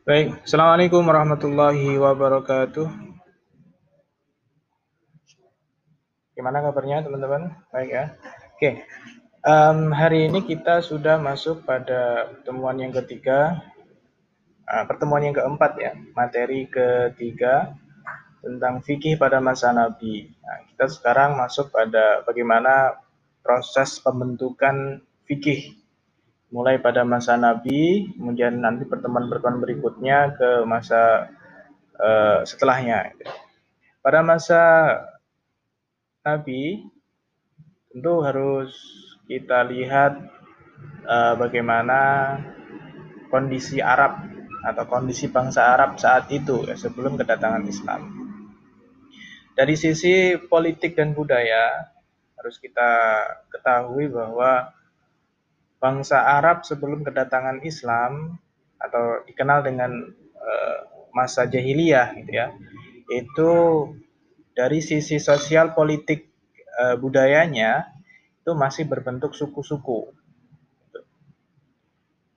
Baik, Assalamualaikum warahmatullahi wabarakatuh. Gimana kabarnya teman-teman? Baik ya. Oke, um, hari ini kita sudah masuk pada pertemuan yang ketiga, uh, pertemuan yang keempat ya, materi ketiga tentang fikih pada masa Nabi. Nah, kita sekarang masuk pada bagaimana proses pembentukan fikih mulai pada masa Nabi, kemudian nanti pertemuan-pertemuan berikutnya ke masa uh, setelahnya. Pada masa Nabi, tentu harus kita lihat uh, bagaimana kondisi Arab atau kondisi bangsa Arab saat itu ya, sebelum kedatangan Islam. Dari sisi politik dan budaya harus kita ketahui bahwa bangsa Arab sebelum kedatangan Islam atau dikenal dengan uh, masa jahiliyah gitu ya itu dari sisi sosial politik uh, budayanya itu masih berbentuk suku-suku.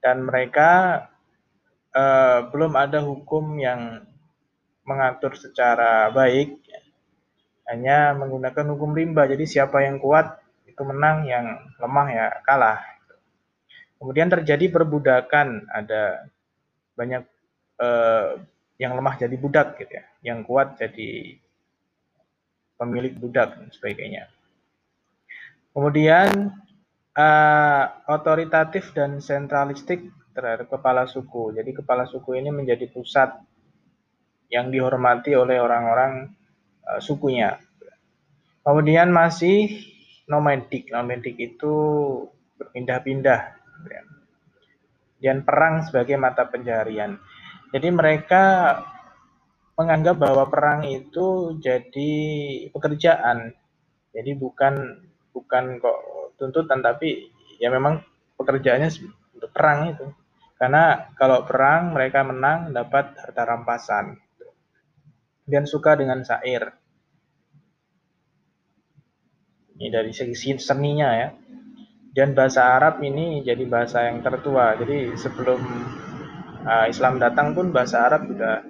Dan mereka uh, belum ada hukum yang mengatur secara baik hanya menggunakan hukum rimba. Jadi siapa yang kuat itu menang yang lemah ya kalah Kemudian terjadi perbudakan, ada banyak eh, yang lemah jadi budak gitu ya, yang kuat jadi pemilik budak dan sebagainya. Kemudian eh, otoritatif dan sentralistik terhadap kepala suku. Jadi kepala suku ini menjadi pusat yang dihormati oleh orang-orang eh, sukunya. Kemudian masih nomadik. Nomadik itu berpindah-pindah dan perang sebagai mata pencaharian. Jadi mereka menganggap bahwa perang itu jadi pekerjaan. Jadi bukan bukan kok tuntutan tapi ya memang pekerjaannya untuk perang itu. Karena kalau perang mereka menang dapat harta rampasan. Dan suka dengan syair. Ini dari segi seninya ya dan bahasa Arab ini jadi bahasa yang tertua. Jadi sebelum uh, Islam datang pun bahasa Arab sudah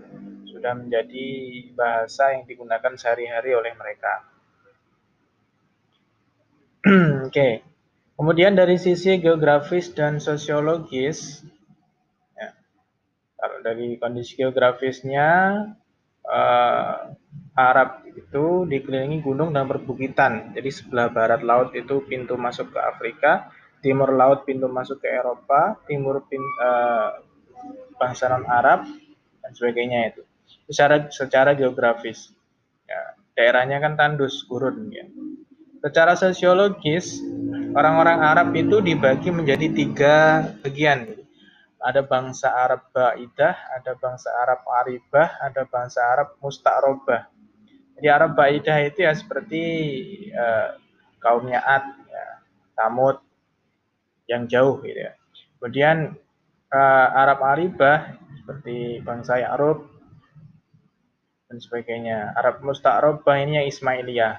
sudah menjadi bahasa yang digunakan sehari-hari oleh mereka. Oke. Okay. Kemudian dari sisi geografis dan sosiologis, ya, kalau dari kondisi geografisnya, uh, Arab itu dikelilingi gunung dan perbukitan. Jadi sebelah barat laut itu pintu masuk ke Afrika, timur laut pintu masuk ke Eropa, timur pin, uh, bangsa non Arab dan sebagainya itu. Secara secara geografis, ya, daerahnya kan tandus gurun ya. Secara sosiologis, orang-orang Arab itu dibagi menjadi tiga bagian. Ada bangsa Arab Ba'idah, ada bangsa Arab Aribah, ada bangsa Arab Musta'robah di Arab Baidah itu ya seperti uh, kaumnya Ad, ya, Samud yang jauh gitu ya. Kemudian uh, Arab Aribah seperti bangsa Arab dan sebagainya. Arab Musta'rabah ini yang Ismailiyah.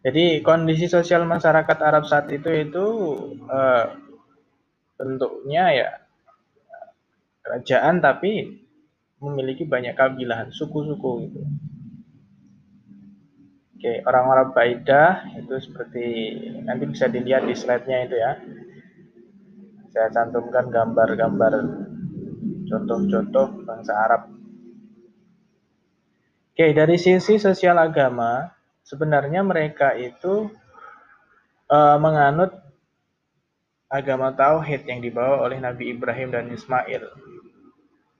Jadi kondisi sosial masyarakat Arab saat itu itu uh, bentuknya ya kerajaan tapi memiliki banyak kabilah, suku-suku gitu. Oke, orang-orang Baidah itu seperti nanti bisa dilihat di slide-nya itu ya. Saya cantumkan gambar-gambar contoh-contoh bangsa Arab. Oke, dari sisi sosial agama, sebenarnya mereka itu uh, menganut agama tauhid yang dibawa oleh Nabi Ibrahim dan Ismail.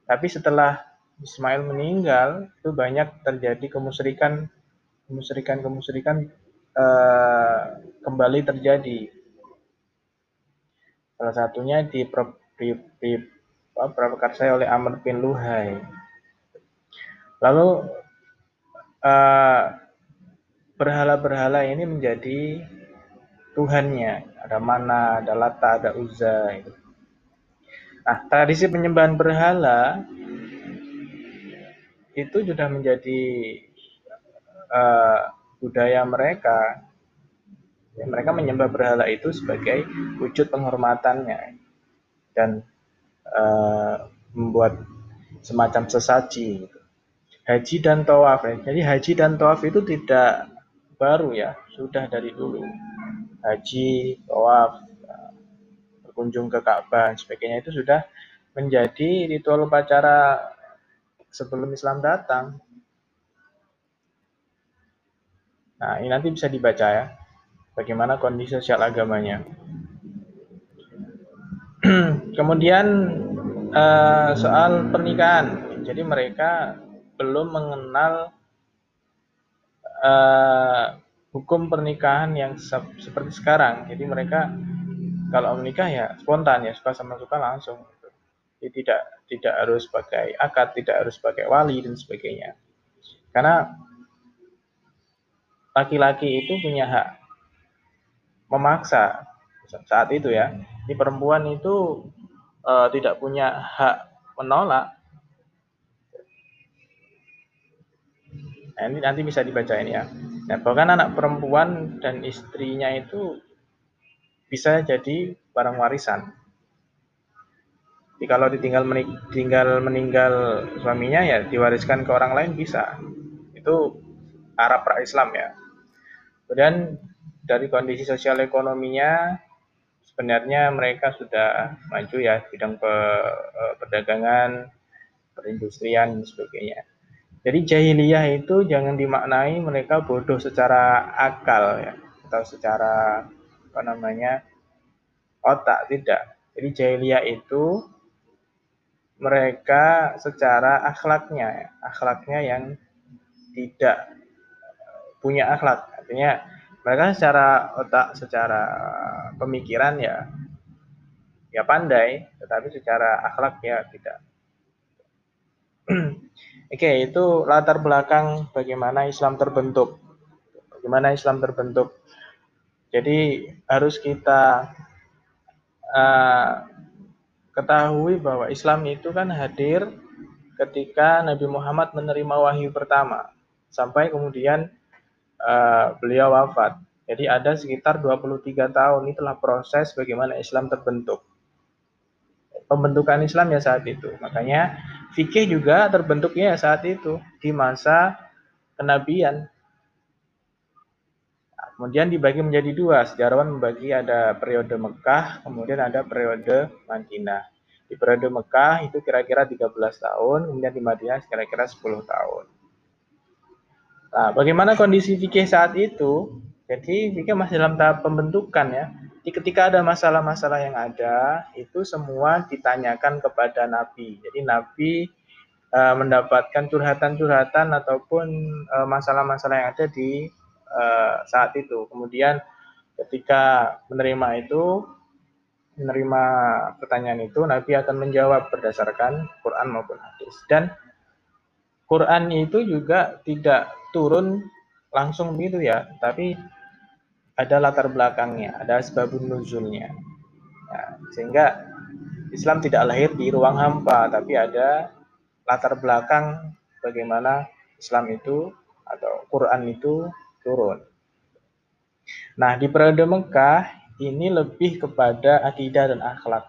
Tapi setelah Ismail meninggal itu banyak terjadi kemusyrikan kemusyrikan kemusyrikan uh, kembali terjadi. Salah satunya di, di, di oleh Amr bin Luhai. Lalu uh, berhala-berhala ini menjadi Tuhannya. Ada mana ada Lata ada Uzza nah tradisi penyembahan berhala itu sudah menjadi uh, budaya mereka. Ya, mereka menyembah berhala itu sebagai wujud penghormatannya dan uh, membuat semacam sesaji. Gitu. Haji dan. Ya. Jadi haji dan tawaf itu tidak baru ya, sudah dari dulu. Haji, tawaf, berkunjung ke Ka'bah, sebagainya itu sudah menjadi ritual upacara sebelum Islam datang. Nah, ini nanti bisa dibaca ya, bagaimana kondisi sosial agamanya. Kemudian uh, soal pernikahan, jadi mereka belum mengenal uh, hukum pernikahan yang se seperti sekarang. Jadi mereka kalau menikah ya spontan ya suka sama suka langsung. Jadi tidak tidak harus pakai akad, tidak harus pakai wali dan sebagainya. Karena laki-laki itu punya hak memaksa saat itu ya. Di perempuan itu e, tidak punya hak menolak. Nah, ini nanti bisa dibaca ini ya. Nah, bahkan anak perempuan dan istrinya itu bisa jadi barang warisan. Jadi kalau ditinggal meninggal, meninggal suaminya ya diwariskan ke orang lain bisa. Itu Arab pra Islam ya. Kemudian dari kondisi sosial ekonominya sebenarnya mereka sudah maju ya bidang pe, eh, perdagangan, perindustrian dan sebagainya. Jadi jahiliyah itu jangan dimaknai mereka bodoh secara akal ya atau secara apa namanya otak tidak. Jadi jahiliyah itu mereka secara akhlaknya ya, akhlaknya yang tidak punya akhlak. Artinya mereka secara otak, secara pemikiran ya ya pandai, tetapi secara akhlak ya tidak. Oke, itu latar belakang bagaimana Islam terbentuk. Bagaimana Islam terbentuk. Jadi harus kita uh, ketahui bahwa Islam itu kan hadir ketika Nabi Muhammad menerima wahyu pertama sampai kemudian uh, beliau wafat. Jadi ada sekitar 23 tahun itulah proses bagaimana Islam terbentuk. Pembentukan Islam ya saat itu. Makanya fikih juga terbentuknya ya saat itu di masa kenabian. Kemudian dibagi menjadi dua. Sejarawan membagi ada periode Mekah, kemudian ada periode Madinah. Di periode Mekah itu kira-kira 13 tahun, kemudian di Madinah kira-kira 10 tahun. Nah, bagaimana kondisi fikih saat itu? Jadi fikih masih dalam tahap pembentukan ya. Jadi ketika ada masalah-masalah yang ada, itu semua ditanyakan kepada Nabi. Jadi Nabi uh, mendapatkan curhatan-curhatan ataupun masalah masalah-masalah yang ada di uh, saat itu. Kemudian ketika menerima itu, menerima pertanyaan itu, Nabi akan menjawab berdasarkan Quran maupun hadis. Dan Quran itu juga tidak turun langsung begitu ya, tapi ada latar belakangnya, ada sebabun nuzulnya. Nah, sehingga Islam tidak lahir di ruang hampa, tapi ada latar belakang bagaimana Islam itu atau Quran itu turun. Nah, di periode Mekah ini lebih kepada akidah dan akhlak.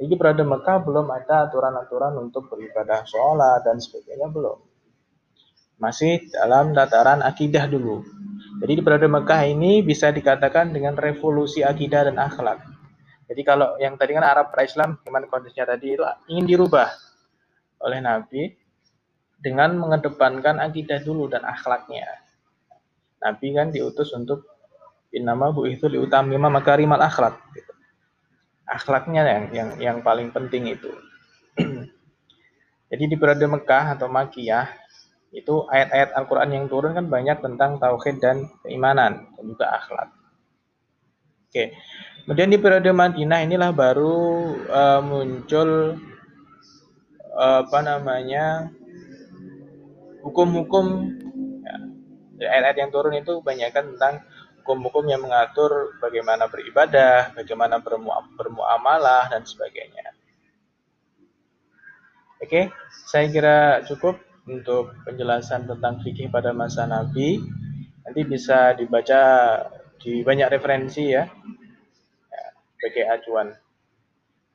Jadi periode Mekah belum ada aturan-aturan untuk beribadah sholat dan sebagainya belum masih dalam tataran akidah dulu. Jadi di periode Mekah ini bisa dikatakan dengan revolusi akidah dan akhlak. Jadi kalau yang tadi kan Arab pra-Islam, gimana kondisinya tadi itu ingin dirubah oleh Nabi dengan mengedepankan akidah dulu dan akhlaknya. Nabi kan diutus untuk innama bu itu liutamima makarimal akhlak. Gitu. Akhlaknya yang, yang yang paling penting itu. Jadi di periode Mekah atau Makiyah itu ayat-ayat Al-Quran yang turun kan banyak tentang tauhid dan keimanan dan juga akhlak. Oke, kemudian di periode Madinah inilah baru uh, muncul uh, apa namanya hukum-hukum ayat-ayat yang turun itu banyak kan tentang hukum-hukum yang mengatur bagaimana beribadah, bagaimana bermu bermuamalah dan sebagainya. Oke, saya kira cukup untuk penjelasan tentang fikih pada masa Nabi. Nanti bisa dibaca di banyak referensi ya, ya sebagai acuan.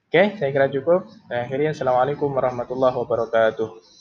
Oke, saya kira cukup. Saya akhiri. Assalamualaikum warahmatullahi wabarakatuh.